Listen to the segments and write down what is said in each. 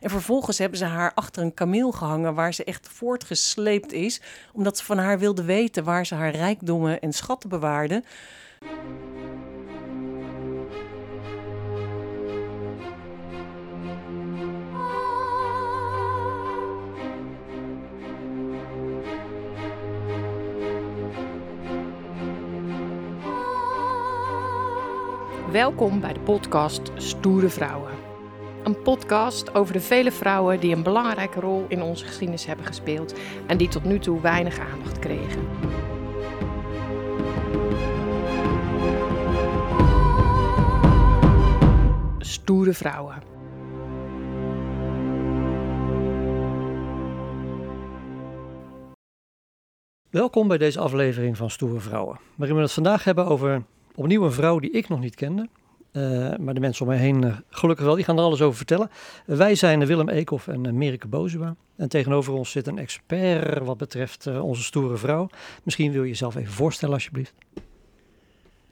En vervolgens hebben ze haar achter een kameel gehangen waar ze echt voortgesleept is, omdat ze van haar wilde weten waar ze haar rijkdommen en schatten bewaarde. Welkom bij de podcast Stoere Vrouwen. Een podcast over de vele vrouwen die een belangrijke rol in onze geschiedenis hebben gespeeld en die tot nu toe weinig aandacht kregen. Stoere Vrouwen. Welkom bij deze aflevering van Stoere Vrouwen, waarin we het vandaag hebben over opnieuw een vrouw die ik nog niet kende. Uh, maar de mensen om mij heen uh, gelukkig wel, die gaan er alles over vertellen. Wij zijn Willem Eekhoff en Merike Bozema. En tegenover ons zit een expert wat betreft onze stoere vrouw. Misschien wil je jezelf even voorstellen alsjeblieft.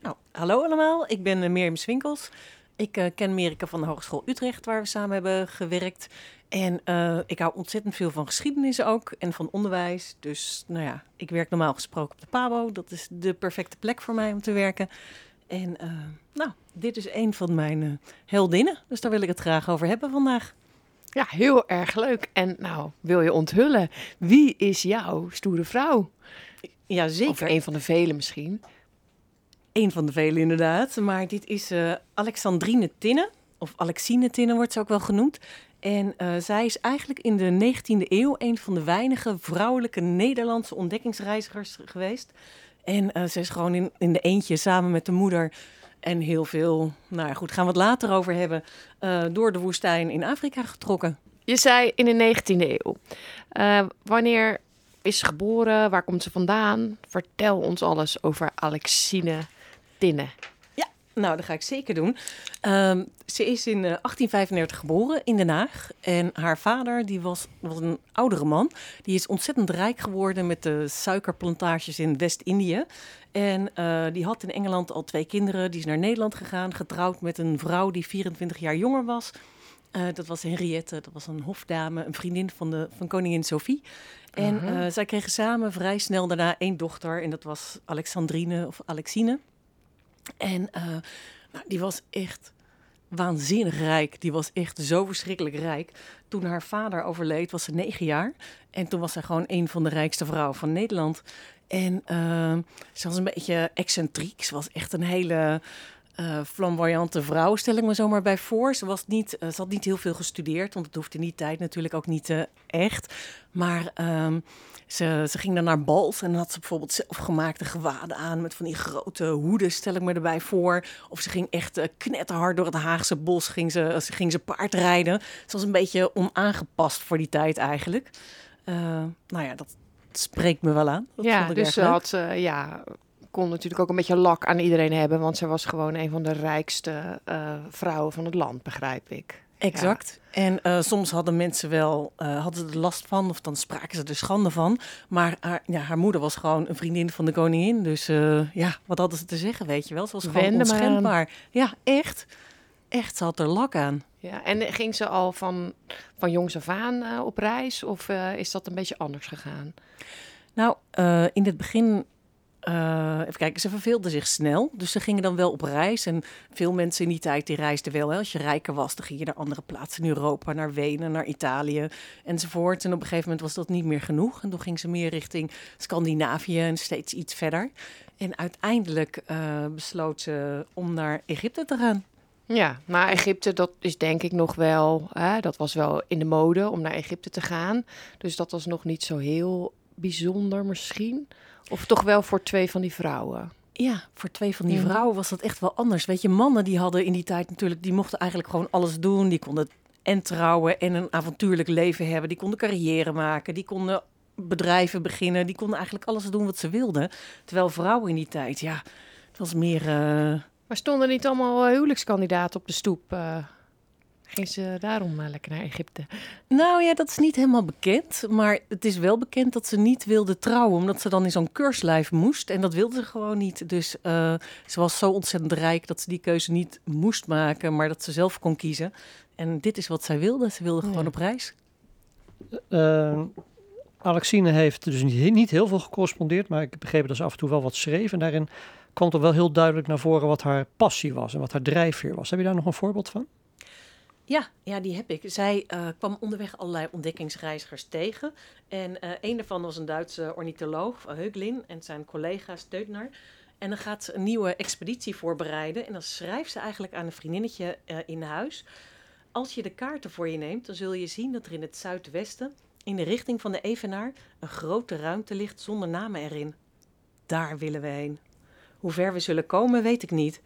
Nou, hallo allemaal, ik ben Mirjam Swinkels. Ik ken Merike van de Hogeschool Utrecht, waar we samen hebben gewerkt. En ik hou ontzettend veel van geschiedenis ook en van onderwijs. Dus nou ja, ik werk normaal gesproken op de PABO. Dat is de perfecte plek voor mij om te werken. En uh, nou, dit is een van mijn uh, heldinnen. Dus daar wil ik het graag over hebben vandaag. Ja, heel erg leuk. En nou, wil je onthullen, wie is jouw stoere vrouw? Ja, zeker. Of een van de velen misschien. Een van de velen inderdaad. Maar dit is uh, Alexandrine Tinne. Of Alexine Tinne wordt ze ook wel genoemd. En uh, zij is eigenlijk in de 19e eeuw een van de weinige vrouwelijke Nederlandse ontdekkingsreizigers geweest. En uh, ze is gewoon in, in de eentje samen met de moeder en heel veel, nou ja, goed, gaan we het later over hebben, uh, door de woestijn in Afrika getrokken. Je zei in de 19e eeuw. Uh, wanneer is ze geboren? Waar komt ze vandaan? Vertel ons alles over Alexine Tinne. Nou, dat ga ik zeker doen. Um, ze is in uh, 1835 geboren in Den Haag. En haar vader die was, was een oudere man. Die is ontzettend rijk geworden met de suikerplantages in West-Indië. En uh, die had in Engeland al twee kinderen. Die is naar Nederland gegaan, getrouwd met een vrouw die 24 jaar jonger was. Uh, dat was Henriette, dat was een hofdame, een vriendin van, de, van koningin Sophie. En uh -huh. zij kregen samen vrij snel daarna één dochter. En dat was Alexandrine of Alexine. En uh, nou, die was echt waanzinnig rijk. Die was echt zo verschrikkelijk rijk. Toen haar vader overleed, was ze negen jaar. En toen was zij gewoon een van de rijkste vrouwen van Nederland. En uh, ze was een beetje excentriek. Ze was echt een hele uh, flamboyante vrouw, stel ik me zomaar bij voor. Ze, was niet, uh, ze had niet heel veel gestudeerd, want het hoefde in die tijd natuurlijk ook niet echt. Maar um, ze, ze ging dan naar bals en dan had ze bijvoorbeeld zelfgemaakte gewaden aan met van die grote hoeden, stel ik me erbij voor. Of ze ging echt knetterhard door het Haagse bos, ging ze, ze, ging ze paardrijden. Ze was een beetje onaangepast voor die tijd eigenlijk. nou ja, dat spreekt me wel aan. Dat ja, dus ze had, ja, kon natuurlijk ook een beetje lak aan iedereen hebben, want ze was gewoon een van de rijkste uh, vrouwen van het land, begrijp ik. Exact. Ja. En uh, soms hadden mensen wel uh, hadden er last van, of dan spraken ze er schande van. Maar haar, ja, haar moeder was gewoon een vriendin van de koningin. Dus ja, wat hadden ze te zeggen, weet je wel? Ze was gewoon Wende onschendbaar. Ja, echt. Echt, ze had er lak aan. Ja, en ging ze al van, van jongs af aan op reis? Of is dat een beetje anders gegaan? Nou, in het begin uh, even kijken, ze verveelden zich snel. Dus ze gingen dan wel op reis. En veel mensen in die tijd die reisden wel. Hè. Als je rijker was, dan ging je naar andere plaatsen in Europa, naar Wenen, naar Italië enzovoort. En op een gegeven moment was dat niet meer genoeg. En toen ging ze meer richting Scandinavië en steeds iets verder. En uiteindelijk uh, besloot ze om naar Egypte te gaan. Ja, maar Egypte, dat is denk ik nog wel, hè, dat was wel in de mode om naar Egypte te gaan. Dus dat was nog niet zo heel bijzonder misschien. Of toch wel voor twee van die vrouwen? Ja, voor twee van die vrouwen was dat echt wel anders. Weet je, mannen die hadden in die tijd natuurlijk, die mochten eigenlijk gewoon alles doen. Die konden en trouwen en een avontuurlijk leven hebben. Die konden carrière maken, die konden bedrijven beginnen. Die konden eigenlijk alles doen wat ze wilden. Terwijl vrouwen in die tijd, ja, het was meer... Uh... Maar stonden niet allemaal huwelijkskandidaten op de stoep? Uh... Ging ze daarom uh, lekker naar Egypte? Nou ja, dat is niet helemaal bekend. Maar het is wel bekend dat ze niet wilde trouwen. Omdat ze dan in zo'n keurslijf moest. En dat wilde ze gewoon niet. Dus uh, ze was zo ontzettend rijk dat ze die keuze niet moest maken. Maar dat ze zelf kon kiezen. En dit is wat zij wilde. Ze wilde gewoon Ja. op reis. Eh, Alexine heeft dus niet, niet heel veel gecorrespondeerd, maar ik heb begrepen dat ze af en toe wel wat schreef. En daarin kwam er wel heel duidelijk naar voren wat haar passie was en wat haar drijfveer was. Heb je daar nog een voorbeeld van? Ja, ja, die heb ik. Zij eh, kwam onderweg allerlei ontdekkingsreizigers tegen. En eh, een daarvan was een Duitse ornitholoog, uh, Heuglin, en zijn collega Steutner. En dan gaat een nieuwe expeditie voorbereiden. En dan schrijft ze eigenlijk aan een vriendinnetje uh, in huis. Als je de kaarten voor je neemt, dan zul je zien dat er in het zuidwesten, in de richting van de Evenaar, een grote ruimte ligt zonder namen erin. Daar willen we heen. Hoe ver we zullen komen, weet ik niet.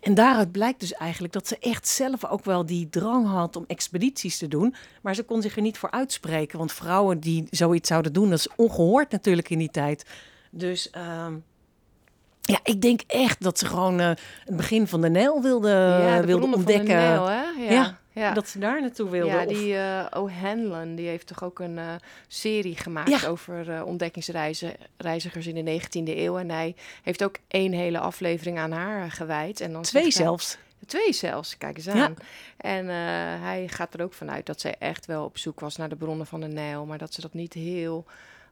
En daaruit blijkt dus eigenlijk dat ze echt zelf ook wel die drang had om expedities te doen. Maar ze kon zich er niet voor uitspreken. Want vrouwen die zoiets zouden doen, dat is ongehoord natuurlijk in die tijd. Dus uh, ja, ik denk echt dat ze gewoon uh, het begin van de Nijl wilde, ja, wilde ontdekken. Nijl, hè? Ja. ja. Ja. Dat ze daar naartoe wilde. Ja, die uh, O'Hanlon, die heeft toch ook een uh, serie gemaakt ja. over uh, ontdekkingsreizigers in de 19e eeuw. En hij heeft ook één hele aflevering aan haar gewijd. En dan Twee zelfs. Hij, twee zelfs, kijk eens aan. Ja. En hij gaat er ook vanuit dat zij echt wel op zoek was naar de bronnen van de Nijl. Maar dat ze dat niet heel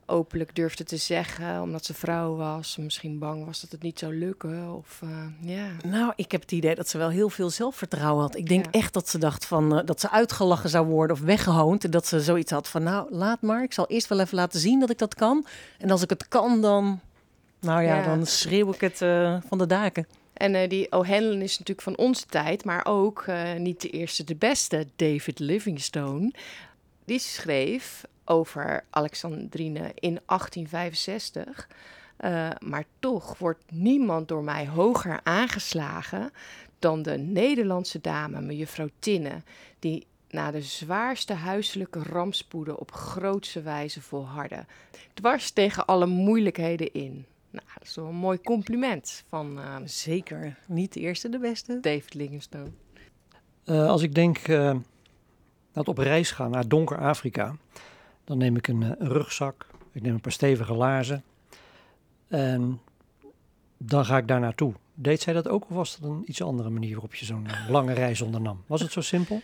openlijk durfde te zeggen, omdat ze vrouw was. Misschien bang was dat het niet zou lukken. Of, uh, ja. Nou, ik heb het idee dat ze wel heel veel zelfvertrouwen had. Ik denk ja. echt dat ze dacht van uh, dat ze uitgelachen zou worden of weggehoond. En dat ze zoiets had van, nou, laat maar. Ik zal eerst wel even laten zien dat ik dat kan. En als ik het kan, dan, nou ja, ja. dan schreeuw ik het uh, van de daken. En uh, die O'Hanlon is natuurlijk van onze tijd, maar ook uh, niet de eerste, de beste, David Livingstone. Die schreef over Alexandrine in 1865. Uh, maar toch wordt niemand door mij hoger aangeslagen dan de Nederlandse dame, mevrouw Tinne, die na de zwaarste huiselijke rampspoeden op grootse wijze volhardde. Dwars tegen alle moeilijkheden in. Nou, dat is wel een mooi compliment van... Uh, Zeker. Niet de eerste, de beste. David Livingstone. Uh, als ik denk uh, dat op reis gaan naar donker Afrika, dan neem ik een, een, rugzak, ik neem een paar stevige laarzen en dan ga ik daar naartoe. Deed zij dat ook of was dat een iets andere manier waarop je zo'n lange reis ondernam? Was het zo simpel?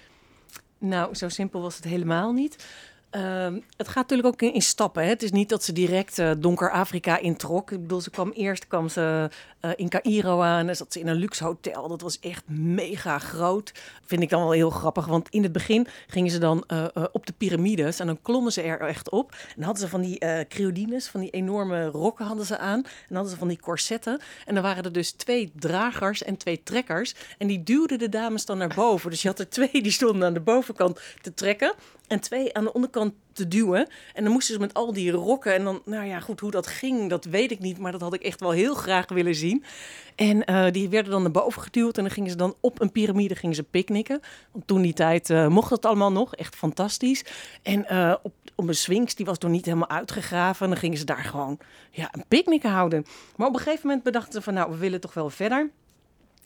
Nou, zo simpel was het helemaal niet. Uh, het gaat natuurlijk ook in, stappen. Hè? Het is niet dat ze direct uh, donker Afrika introk. Ik bedoel, ze kwam eerst kwam ze, uh, in Cairo aan en zat ze in een luxe hotel. Dat was echt mega groot. Vind ik dan wel heel grappig, want in het begin gingen ze dan uh, op de piramides en dan klommen ze er echt op. En hadden ze van die creodines, van die enorme rokken hadden ze aan. En hadden ze van die corsetten. En dan waren er dus twee dragers en twee trekkers. En die duwden de dames dan naar boven. Dus je had er twee die stonden aan de bovenkant te trekken en twee aan de onderkant te duwen. En dan moesten ze met al die rokken. En dan, nou ja, goed, hoe dat ging, dat weet ik niet. Maar dat had ik echt wel heel graag willen zien. En uh, die werden dan naar boven geduwd. En dan gingen ze dan op een piramide gingen ze picknicken. Want toen die tijd uh, mocht dat allemaal nog. Echt fantastisch. En uh, op, op een Sphinx, die was toen niet helemaal uitgegraven. En dan gingen ze daar gewoon ja, een picknick houden. Maar op een gegeven moment bedachten ze van, nou, we willen toch wel verder.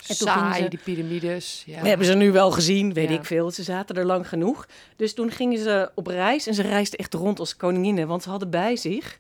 En Saai, ze, die piramides. Ja. We hebben ze nu wel gezien, weet ja. ik veel. Ze zaten er lang genoeg. Dus toen gingen ze op reis en ze reisden echt rond als koninginnen. Want ze hadden bij zich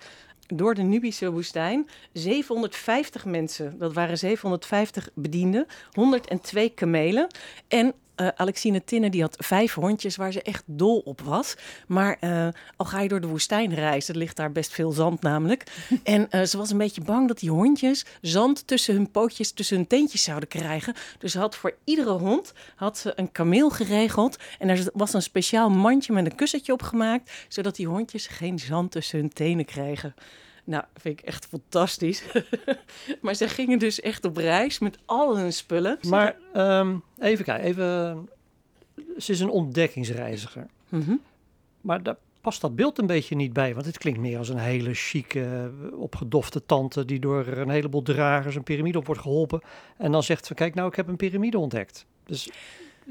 door de Nubische woestijn 750 mensen. Dat waren 750 bedienden, 102 kamelen en uh, Alexine Tinne die had vijf hondjes waar ze echt dol op was. Maar uh, al ga je door de woestijn reizen, er ligt daar best veel zand namelijk. en uh, ze was een beetje bang dat die hondjes zand tussen hun pootjes, tussen hun teentjes zouden krijgen. Dus ze had voor iedere hond had ze een kameel geregeld. En er was een speciaal mandje met een kussentje opgemaakt, zodat die hondjes geen zand tussen hun tenen kregen. Nou, vind ik echt fantastisch. maar ze gingen dus echt op reis met al hun spullen. Maar um, even kijken, even. Ze is een ontdekkingsreiziger. Mm -hmm. Maar daar past dat beeld een beetje niet bij. Want het klinkt meer als een hele chique, opgedofte tante... die door een heleboel dragers een piramide op wordt geholpen. En dan zegt ze, kijk nou, ik heb een piramide ontdekt. Dus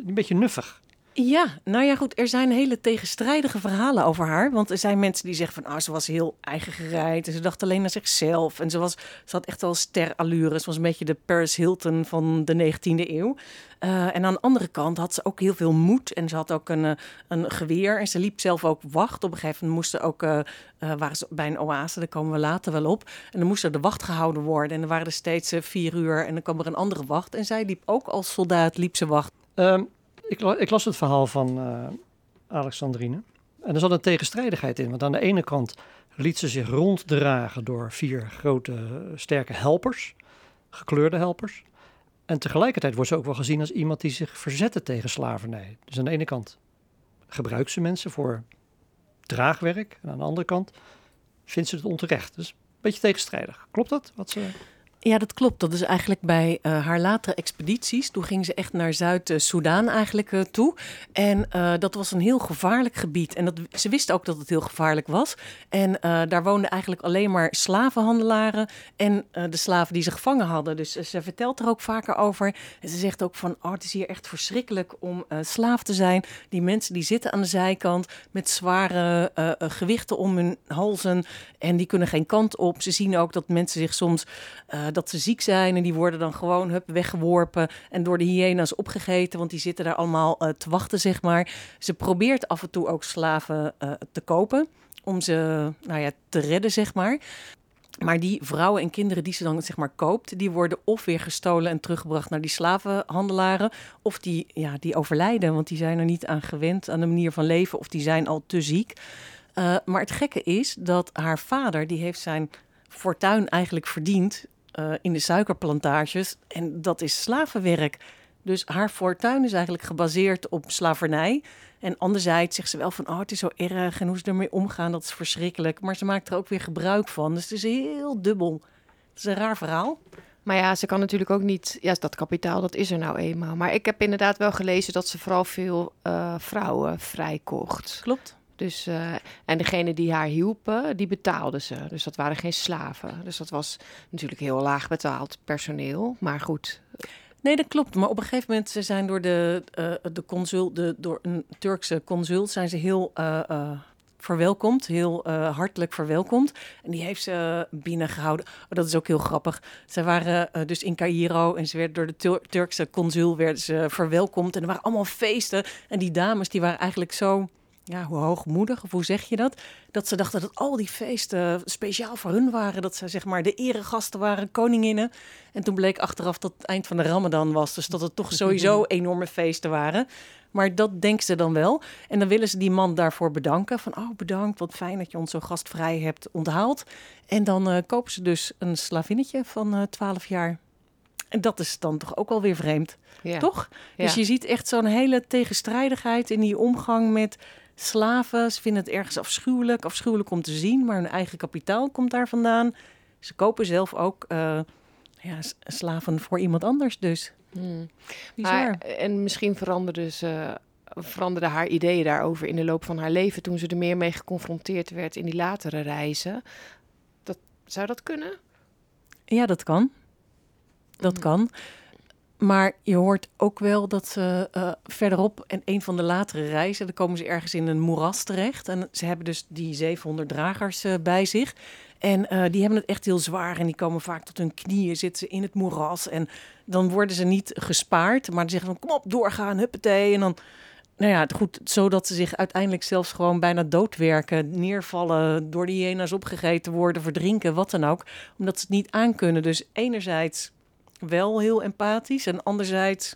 een beetje nuffig. Ja, nou ja, goed. Er zijn hele tegenstrijdige verhalen over haar. Want er zijn mensen die zeggen van, ah, ze was heel eigen gereid. En ze dacht alleen naar zichzelf. En ze, was, ze had echt wel sterallure. Ze was een beetje de Paris Hilton van de 19e eeuw. Uh, en aan de andere kant had ze ook heel veel moed. En ze had ook een, eh, een geweer. En ze liep zelf ook wacht. Op een gegeven moment moesten ook, uh, waren ze bij een oase, daar komen we later wel op. En dan moest er de wacht gehouden worden. En er waren er steeds vier uur. En dan kwam er een andere wacht. En zij liep ook als soldaat, liep ze wacht. Um, ik, las het verhaal van uh, Alexandrine. En er zat een tegenstrijdigheid in. Want aan de ene kant liet ze zich ronddragen door vier grote, sterke helpers. Gekleurde helpers. En tegelijkertijd wordt ze ook wel gezien als iemand die zich verzette tegen slavernij. Dus aan de ene kant gebruikt ze mensen voor draagwerk. En aan de andere kant vindt ze het onterecht. Dus een beetje tegenstrijdig. Klopt dat? Wat ze... Ja, dat klopt. Dat is eigenlijk bij uh, haar latere expedities. Toen ging ze echt naar Zuid-Soedan eigenlijk uh, toe. En uh, dat was een heel gevaarlijk gebied. En dat, ze wisten ook dat het heel gevaarlijk was. En daar woonden eigenlijk alleen maar slavenhandelaren en de slaven die ze gevangen hadden. Dus ze vertelt er ook vaker over. En ze zegt ook van, oh, het is hier echt verschrikkelijk om slaaf te zijn. Die mensen die zitten aan de zijkant met zware gewichten om hun halzen. En die kunnen geen kant op. Ze zien ook dat mensen zich soms dat ze ziek zijn en die worden dan gewoon hup, weggeworpen en door de hyena's opgegeten, want die zitten daar allemaal uh, te wachten, zeg maar. Ze probeert af en toe ook slaven uh, te kopen om ze nou ja, te redden, zeg maar. Maar die vrouwen en kinderen die ze dan zeg maar koopt, die worden of weer gestolen en teruggebracht naar die slavenhandelaren, of die, ja, die overlijden, want die zijn er niet aan gewend aan de manier van leven, of die zijn al te ziek. Uh, maar het gekke is dat haar vader, die heeft zijn fortuin eigenlijk verdiend uh, in de suikerplantages. En dat is slavenwerk. Dus haar fortuin is eigenlijk gebaseerd op slavernij. En anderzijds zegt ze wel van, oh, het is zo erg en hoe ze ermee omgaan, dat is verschrikkelijk. Maar ze maakt er ook weer gebruik van. Dus het is heel dubbel. Het is een raar verhaal. Maar ja, ze kan natuurlijk ook niet. Ja, dat kapitaal, dat is er nou eenmaal. Maar ik heb inderdaad wel gelezen dat ze vooral veel uh, vrouwen vrijkocht. Klopt. Dus, uh, en degene die haar hielpen, die betaalden ze. Dus dat waren geen slaven. Dus dat was natuurlijk heel laag betaald personeel. Maar goed. Nee, dat klopt. Maar op een gegeven moment zijn door de, uh, de consul, de, door een Turkse consul, zijn ze heel uh, verwelkomd, heel hartelijk verwelkomd. En die heeft ze binnengehouden. Oh, dat is ook heel grappig. Ze waren dus in Cairo en ze werden door de Turkse consul werden ze verwelkomd. En er waren allemaal feesten. En die dames die waren eigenlijk zo ja, hoe hoogmoedig, of hoe zeg je dat? Dat ze dachten dat al die feesten speciaal voor hun waren. Dat ze zeg maar de eregasten waren, koninginnen. En toen bleek achteraf dat het eind van de Ramadan was. Dus dat het toch sowieso enorme feesten waren. Maar dat denken ze dan wel. En dan willen ze die man daarvoor bedanken. Van, oh bedankt, wat fijn dat je ons zo gastvrij hebt onthaald. En dan uh, kopen ze dus een slavinnetje van uh, eh, 12 jaar. En dat is dan toch ook alweer vreemd, ja. toch? Ja. Dus je ziet echt zo'n hele tegenstrijdigheid in die omgang met slaven. Ze vinden het ergens afschuwelijk, afschuwelijk om te zien, maar hun eigen kapitaal komt daar vandaan. Ze kopen zelf ook uh, ja, slaven voor iemand anders dus. Hmm. Maar, en misschien veranderde ze veranderde haar ideeën daarover in de loop van haar leven toen ze er meer mee geconfronteerd werd in die latere reizen. Dat, zou dat kunnen? Ja, dat kan. Dat hmm. kan. Maar je hoort ook wel dat ze uh, verderop, en een van de latere reizen, dan komen ze ergens in een moeras terecht. En ze hebben dus die 700 dragers uh, bij zich. En uh, die hebben het echt heel zwaar en die komen vaak tot hun knieën, zitten ze in het moeras. En dan worden ze niet gespaard, maar dan zeggen van kom op, doorgaan, huppatee. En dan, nou ja, goed, zodat ze zich uiteindelijk zelfs gewoon bijna doodwerken, neervallen, door de hyena's opgegeten worden, verdrinken, wat dan ook. Omdat ze het niet aankunnen. Dus enerzijds wel heel empathisch. En anderzijds...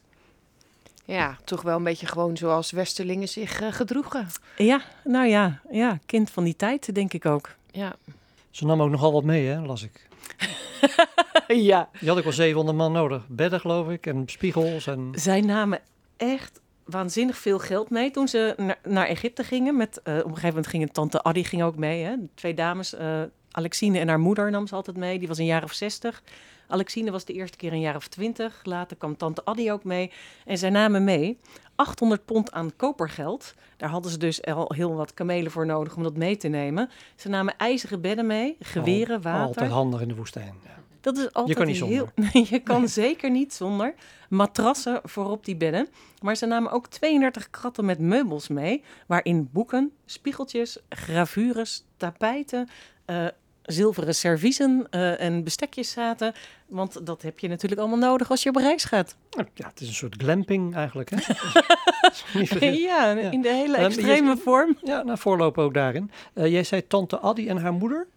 Ja, toch wel een beetje gewoon zoals Westerlingen zich uh, gedroegen. Ja, nou ja, ja, kind van die tijd, denk ik ook. Ja. Ze nam ook nogal wat mee, hè, las ik. ja. Die had ik wel 700 man nodig. Bedden, geloof ik, en spiegels. En... Zij namen echt waanzinnig veel geld mee toen ze naar, naar Egypte gingen. Met, uh, op een gegeven moment ging tante Addie ging ook mee. Hè? Twee dames, uh, Alexine en haar moeder nam ze altijd mee. Die was een jaar of zestig. Alexine was de eerste keer een jaar of twintig. Later kwam tante Addy ook mee. En zij namen mee 800 pond aan kopergeld. Daar hadden ze dus al heel wat kamelen voor nodig om dat mee te nemen. Ze namen ijzeren bedden mee, geweren, water. Altijd handig in de woestijn. Dat is altijd kan niet zonder. Je kan zeker niet zonder. Matrassen voorop die bedden. Maar ze namen ook 32 kratten met meubels mee, waarin boeken, spiegeltjes, gravures, tapijten, eh, zilveren serviezen eh, en bestekjes zaten. Want dat heb je natuurlijk allemaal nodig als je op reis gaat. Ja, het is een soort glamping eigenlijk. Hè? Ja, Ja. in de hele extreme vorm. Ja, nou, voorlopen ook daarin. Eh, jij zei tante Addy en haar moeder.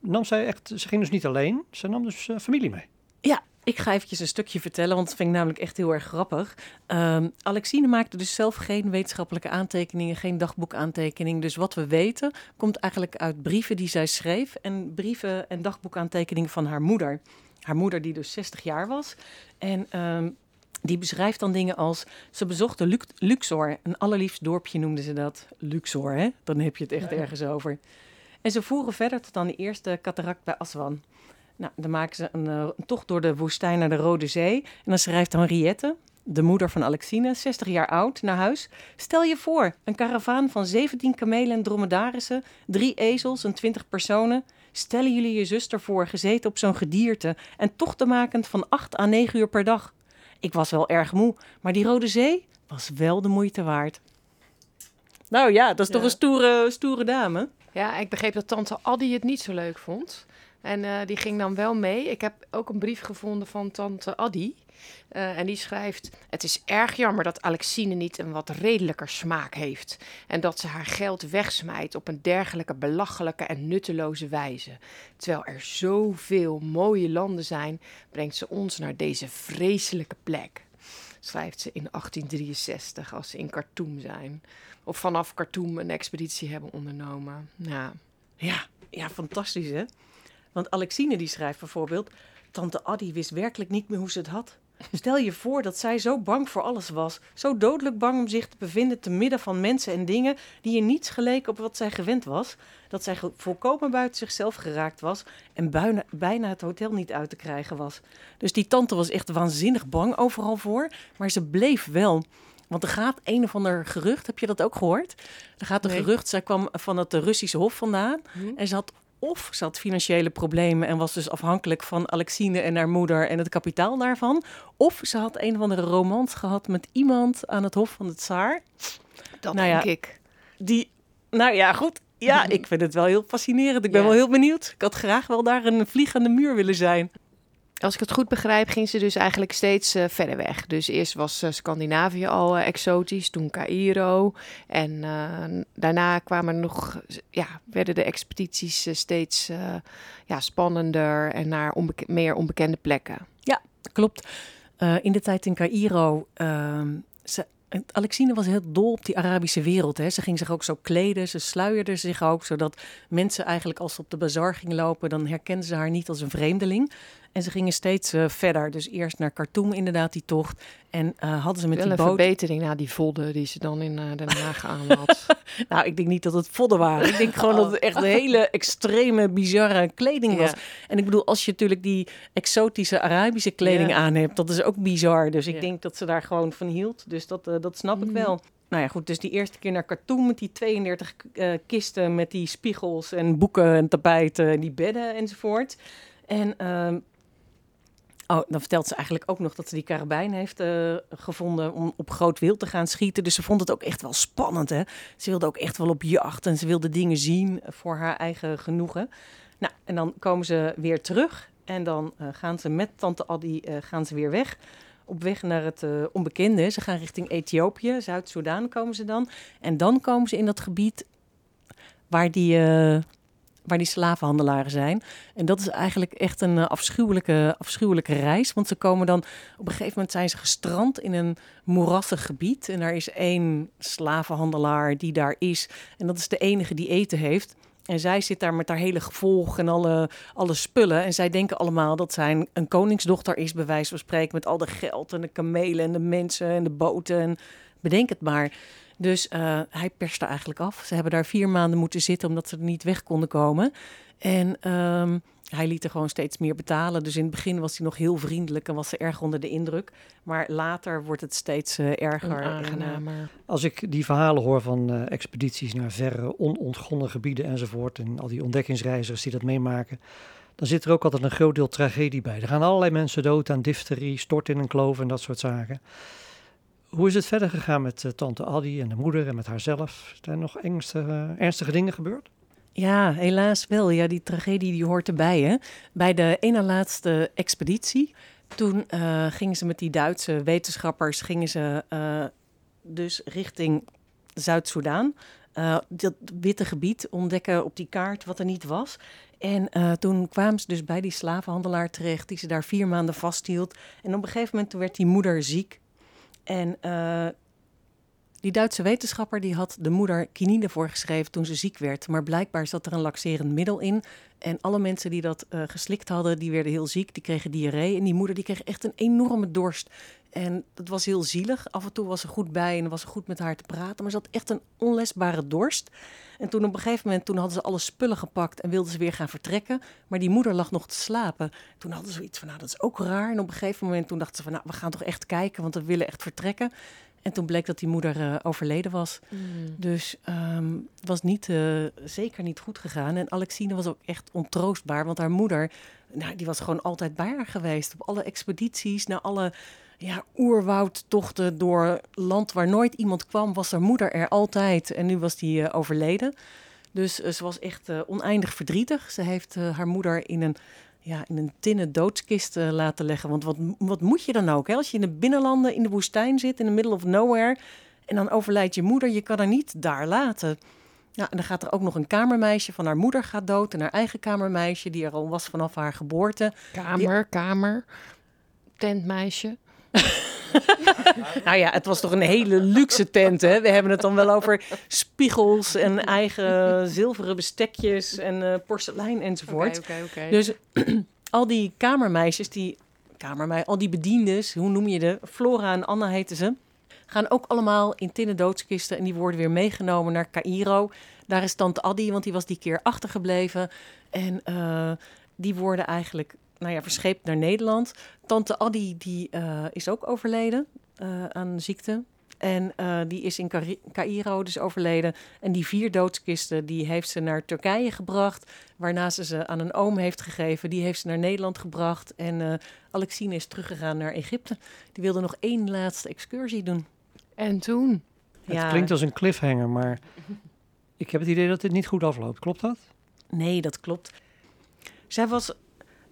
Nam zij echt, ze ging dus niet alleen, ze nam dus eh, familie mee. Ja, ik ga eventjes een stukje vertellen, want dat vind ik namelijk echt heel erg grappig. Ehm, Alexine maakte dus zelf geen wetenschappelijke aantekeningen, geen dagboekaantekening. Dus wat we weten komt eigenlijk uit brieven die zij schreef en brieven en dagboekaantekeningen van haar moeder. Haar moeder die dus 60 jaar was. En ehm, die beschrijft dan dingen als... Ze bezochten Lux- Luxor, een allerliefst dorpje noemden ze dat. Luxor, hè? Dan heb je het echt ja. ergens over. En ze voeren verder tot aan de eerste cataract bij Aswan. Nou, dan maken ze een, eh, een tocht door de woestijn naar de Rode Zee. En dan schrijft Henriette, de moeder van Alexine, 60 jaar oud, naar huis. Stel je voor, een karavaan van 17 kamelen en dromedarissen, drie ezels en 20 personen. Stellen jullie je zuster voor, gezeten op zo'n gedierte en tochten makend van 8 à 9 uur per dag. Ik was wel erg moe, maar die Rode Zee was wel de moeite waard. Nou ja, dat is toch een stoere, stoere dame. Ja, ik begreep dat tante Addy het niet zo leuk vond. En eh, die ging dan wel mee. Ik heb ook een brief gevonden van tante Addy. Eh, en die schrijft: Het is erg jammer dat Alexine niet een wat redelijker smaak heeft. En dat ze haar geld wegsmijt op een dergelijke belachelijke en nutteloze wijze. Terwijl er zoveel mooie landen zijn, brengt ze ons naar deze vreselijke plek. Schrijft ze in 1863 als ze in Khartoum zijn. Of vanaf Khartoum een expeditie hebben ondernomen. Ja. Ja, ja, fantastisch hè. Want Alexine die schrijft bijvoorbeeld... Tante Addy wist werkelijk niet meer hoe ze het had. Stel je voor dat zij zo bang voor alles was. Zo dodelijk bang om zich te bevinden te midden van mensen en dingen... die in niets geleken op wat zij gewend was. Dat zij volkomen buiten zichzelf geraakt was... en bijna, bijna het hotel niet uit te krijgen was. Dus die tante was echt waanzinnig bang overal voor. Maar ze bleef wel... Want er gaat een of ander gerucht, heb je dat ook gehoord? Er gaat een Nee. gerucht, zij kwam van het Russische Hof vandaan. En ze had of ze had financiële problemen en was dus afhankelijk van Alexine en haar moeder en het kapitaal daarvan. Of ze had een of andere romans gehad met iemand aan het Hof van de Tsaar. Dat Nou ja, denk ik. Die, nou ja, goed. Ja, ik vind het wel heel fascinerend. Ik ben Ja. wel heel benieuwd. Ik had graag wel daar een vlieg aan de muur willen zijn. Als ik het goed begrijp, ging ze dus eigenlijk steeds eh, verder weg. Dus eerst was eh, Scandinavië al eh, exotisch, toen Cairo. En daarna kwamen nog, ja, werden de expedities steeds ja, spannender en naar meer onbekende plekken. Klopt. Eh, in de tijd in Cairo. ehm, ze, Alexine was heel dol op die Arabische wereld. Hè. Ze ging zich ook zo kleden. Ze sluierde zich ook. Zodat mensen eigenlijk als ze op de bazaar gingen lopen. dan herkenden ze haar niet als een vreemdeling. En ze gingen steeds eh, verder. Dus eerst naar Khartoum, inderdaad, die tocht. En eh, hadden ze met Wel die een boot. verbetering na die vodden die ze dan in eh, Den Haag aan had. Nou, ik denk niet dat het vodden waren. Ik denk gewoon dat het echt een hele extreme, bizarre kleding was. Ja. En ik bedoel, als je natuurlijk die exotische Arabische kleding Ja. aan hebt, dat is ook bizar. Dus ik Ja. denk dat ze daar gewoon van hield. Dus dat, dat snap ik Mhm. wel. Nou ja, goed, dus die eerste keer naar Khartoum met die 32 eh, kisten met die spiegels en boeken en tapijten en die bedden enzovoort. En ehm, oh, dan vertelt ze eigenlijk ook nog dat ze die karabijn heeft eh, gevonden om op groot wild te gaan schieten. Dus ze vond het ook echt wel spannend, hè. Ze wilde ook echt wel op jacht en ze wilde dingen zien voor haar eigen genoegen. Nou, en dan komen ze weer terug en dan eh, gaan ze met tante Addy eh, gaan ze weer weg. Op weg naar het onbekende. Ze gaan richting Ethiopië, Zuid-Soedan komen ze dan. En dan komen ze in dat gebied waar die, waar die slavenhandelaren zijn. En dat is eigenlijk echt een eh, afschuwelijke, afschuwelijke reis. Want ze komen dan, op een gegeven moment zijn ze gestrand in een moerassig gebied. En daar is één slavenhandelaar die daar is. En dat is de enige die eten heeft. En zij zit daar met haar hele gevolg en alle, alle spullen. En zij denken allemaal dat zij een, een koningsdochter is, bij wijze van spreken. Met al de geld en de kamelen en de mensen en de boten. En bedenk het maar. Dus eh, hij perste eigenlijk af. Ze hebben daar vier maanden moeten zitten omdat ze er niet weg konden komen. En ehm, hij liet er gewoon steeds meer betalen. Dus in het begin was hij nog heel vriendelijk en was ze erg onder de indruk. Maar later wordt het steeds eh, erger. En, eh, Onaangenamer. Als ik die verhalen hoor van eh, expedities naar verre, onontgonnen gebieden enzovoort. En al die ontdekkingsreizigers die dat meemaken. dan zit er ook altijd een groot deel tragedie bij. Er gaan allerlei mensen dood aan difterie, stort in een kloof en dat soort zaken. Hoe is het verder gegaan met uh, tante Addy en de moeder en met haarzelf? Zijn er nog ernstige, ernstige dingen gebeurd? Ja, helaas wel. Ja, die tragedie die hoort erbij. Hè? Bij de ene laatste expeditie, toen uh, gingen ze met die Duitse wetenschappers gingen ze, uh, dus richting Zuid-Soedan. Dat witte gebied ontdekken op die kaart wat er niet was. En toen kwamen ze dus bij die slavenhandelaar terecht, die ze daar vier maanden vasthield. En op een gegeven moment werd die moeder ziek. En uh, die Duitse wetenschapper die had de moeder kinine voorgeschreven toen ze ziek werd. Maar blijkbaar zat er een laxerend middel in. En alle mensen die dat uh, geslikt hadden, die werden heel ziek. Die kregen diarree. En die moeder die kreeg echt een enorme dorst. En dat was heel zielig. Af en toe was ze goed bij en was ze goed met haar te praten. Maar ze had echt een onlesbare dorst. En toen op een gegeven moment toen hadden ze alle spullen gepakt en wilden ze weer gaan vertrekken. Maar die moeder lag nog te slapen. Toen hadden ze zoiets van, nou dat is ook raar. En op een gegeven moment toen dachten ze van, nou we gaan toch echt kijken, want we willen echt vertrekken. En toen bleek dat die moeder uh, overleden was. Mm. Dus um, het was niet, uh, zeker niet goed gegaan. En Alexine was ook echt ontroostbaar, want haar moeder, nou, die was gewoon altijd bij haar geweest. Op alle expedities, naar alle ja, oerwoudtochten door land waar nooit iemand kwam, was haar moeder er altijd. En nu was die uh, overleden. Dus uh, ze was echt uh, oneindig verdrietig. Ze heeft haar moeder in een, ja, in een tinnen doodskist laten leggen. Want wat, wat moet je dan ook? Hè? Als je in de binnenlanden in de woestijn zit, in the middle of nowhere, en dan overlijdt je moeder, je kan haar niet daar laten. Ja, en dan gaat er ook nog een kamermeisje van haar moeder gaat dood. En haar eigen kamermeisje, die er al was vanaf haar geboorte. Kamer, die... kamer, tentmeisje. nou ja, het was toch een hele luxe tent, hè? We hebben het dan wel over spiegels en eigen zilveren bestekjes en uh, porselein enzovoort. Okay, okay, okay. Dus al die kamermeisjes, die kamermeisjes, al die bediendes, hoe noem je de? Flora en Anna heten ze. Gaan ook allemaal in tinnen doodskisten en die worden weer meegenomen naar Cairo. Daar is tante Addy, want die was die keer achtergebleven. En uh, die worden eigenlijk nou ja, verscheept naar Nederland. Tante Addy die, uh, is ook overleden uh, aan ziekte. En uh, die is in Cairo dus overleden. En die vier doodskisten die heeft ze naar Turkije gebracht. Waarna ze ze aan een oom heeft gegeven. Die heeft ze naar Nederland gebracht. En Alexine is teruggegaan naar Egypte. Die wilde nog één laatste excursie doen. En toen? Het ja. klinkt als een cliffhanger, maar ik heb het idee dat dit niet goed afloopt. Klopt dat? Nee, dat klopt. Zij was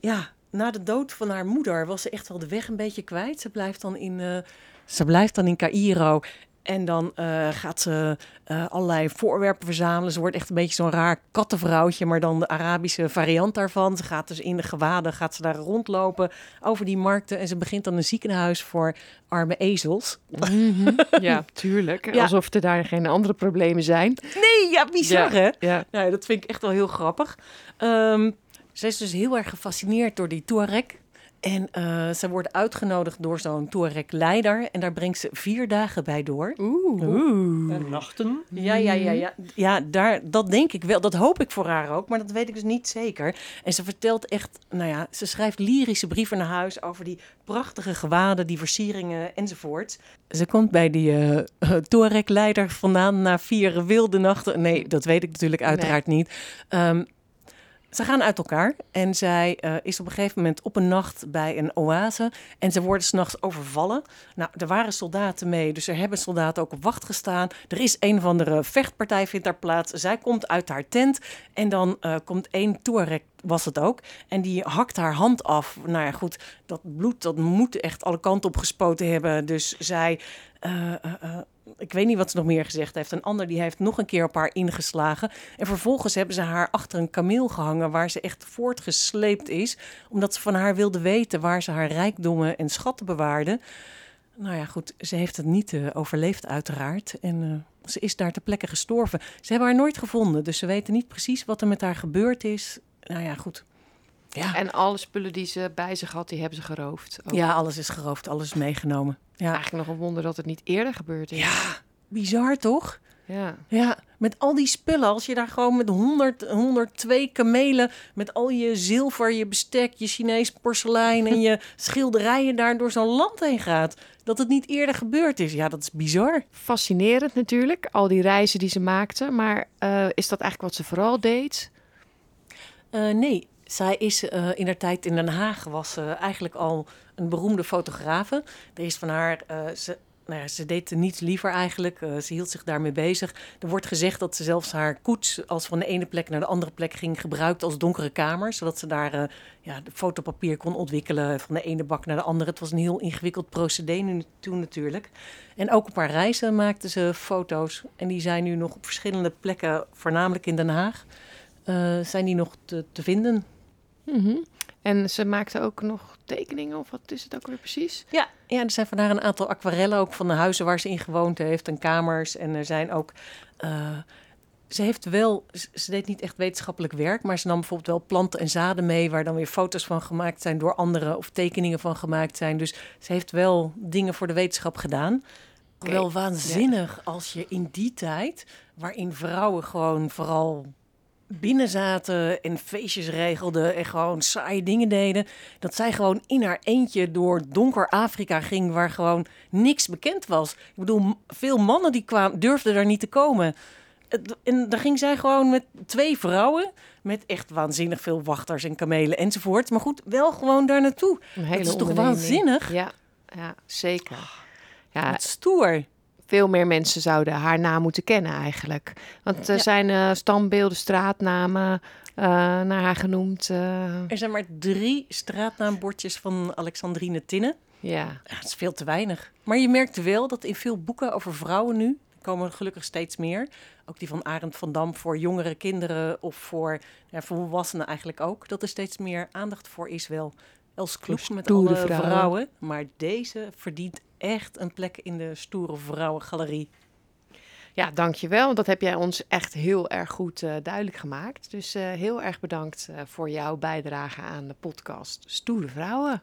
ja, na de dood van haar moeder was ze echt wel de weg een beetje kwijt. Ze blijft dan in, uh, ze blijft dan in Cairo. En dan uh, gaat ze uh, allerlei voorwerpen verzamelen. Ze wordt echt een beetje zo'n raar kattenvrouwtje, maar dan de Arabische variant daarvan. Ze gaat dus in de gewaden, gaat ze daar rondlopen over die markten. En ze begint dan een ziekenhuis voor arme ezels. Mm -hmm. ja, tuurlijk. Ja. Alsof er daar geen andere problemen zijn. Nee, ja, bizar ja. hè? Ja. Nou, dat vind ik echt wel heel grappig. Um, ze is dus heel erg gefascineerd door die Touareg. En uh, ze wordt uitgenodigd door zo'n Touareg-leider. En daar brengt ze vier dagen bij door. Oeh. Oeh. En nachten. Ja, ja, ja. Ja, ja daar, dat denk ik wel. Dat hoop ik voor haar ook. Maar dat weet ik dus niet zeker. En ze vertelt echt... Nou ja, ze schrijft lyrische brieven naar huis... over die prachtige gewaden, die versieringen enzovoort. Ze komt bij die uh, Touareg-leider vandaan... na vier wilde nachten. Nee, dat weet ik natuurlijk uiteraard nee. niet. Um, ze gaan uit elkaar en zij uh, is op een gegeven moment op een nacht bij een oase en ze worden s'nachts overvallen. Nou, er waren soldaten mee, dus er hebben soldaten ook op wacht gestaan. Er is een of andere vechtpartij vindt daar plaats. Zij komt uit haar tent en dan uh, komt één Touareg was het ook. En die hakt haar hand af. Nou ja, goed, dat bloed dat moet echt alle kanten op gespoten hebben. Dus zij... Uh, ik weet niet wat ze nog meer gezegd heeft. Een ander die heeft nog een keer op haar ingeslagen. En vervolgens hebben ze haar achter een kameel gehangen... waar ze echt voortgesleept is. Omdat ze van haar wilde weten waar ze haar rijkdommen en schatten bewaarde. Nou ja, goed, ze heeft het niet uh, overleefd uiteraard. En uh, ze is daar ter plekke gestorven. Ze hebben haar nooit gevonden, dus ze weten niet precies wat er met haar gebeurd is. Nou ja, goed. Ja. En alle spullen die ze bij zich had, die hebben ze geroofd. Ook. Ja, alles is geroofd, alles is meegenomen. Ja. Eigenlijk nog een wonder dat het niet eerder gebeurd is. Ja, bizar toch? Ja. Ja, met al die spullen. Als je daar gewoon met 100, 102 kamelen, met al je zilver, je bestek, je Chinees porselein en je schilderijen daar door zo'n land heen gaat. Dat het niet eerder gebeurd is. Ja, dat is bizar. Fascinerend natuurlijk, al die reizen die ze maakte. Maar uh, is dat eigenlijk wat ze vooral deed? Uh, nee, zij is uh, in haar tijd in Den Haag was eigenlijk al een beroemde fotografe. Er is van haar, uh, ze, nou ja, ze deed niets liever eigenlijk. ze hield zich daarmee bezig. Er wordt gezegd dat ze zelfs haar koets, als van de ene plek naar de andere plek ging, gebruikte als donkere kamer. Zodat ze daar ja, de fotopapier kon ontwikkelen van de ene bak naar de andere. Het was een heel ingewikkeld procedé toen natuurlijk. En ook op haar reizen maakte ze foto's. En die zijn nu nog op verschillende plekken, voornamelijk in Den Haag, zijn die nog te, te vinden. Mhm. En ze maakte ook nog tekeningen, of wat is het ook weer precies? Ja, ja er zijn vandaar een aantal aquarellen ook van de huizen waar ze in gewoond heeft en kamers. En er zijn ook. Uh, ze heeft wel, ze deed niet echt wetenschappelijk werk, maar ze nam bijvoorbeeld wel planten en zaden mee, waar dan weer foto's van gemaakt zijn door anderen of tekeningen van gemaakt zijn. Dus ze heeft wel dingen voor de wetenschap gedaan. Okay. Wel waanzinnig als je in die tijd, waarin vrouwen gewoon vooral binnen zaten en feestjes regelden en gewoon saaie dingen deden. Dat zij gewoon in haar eentje door donker Afrika ging waar gewoon niks bekend was. Ik bedoel, veel mannen die kwamen, durfden daar niet te komen. En dan ging zij gewoon met twee vrouwen, met echt waanzinnig veel wachters en kamelen enzovoort. Maar goed, wel gewoon daar naartoe. Dat is toch waanzinnig? Ja, ja zeker. Ja, stoer veel meer mensen zouden haar naam moeten kennen eigenlijk. Want er zijn uh, standbeelden, straatnamen uh, naar haar genoemd. Uh. Er zijn maar drie straatnaambordjes van Alexandrine Tinne. Ja. ja. Dat is veel te weinig. Maar je merkt wel dat in veel boeken over vrouwen nu komen gelukkig steeds meer. Ook die van Arend van Dam voor jongere kinderen of voor, ja, volwassenen eigenlijk ook. Dat er steeds meer aandacht voor is wel. Els Kloes met alle vrouwen. vrouwen. Maar deze verdient echt een plek in de stoere vrouwengalerie. Ja, dankjewel. Dat heb jij ons echt heel erg goed uh, duidelijk gemaakt. Dus uh, heel erg bedankt uh, voor jouw bijdrage aan de podcast Stoere Vrouwen.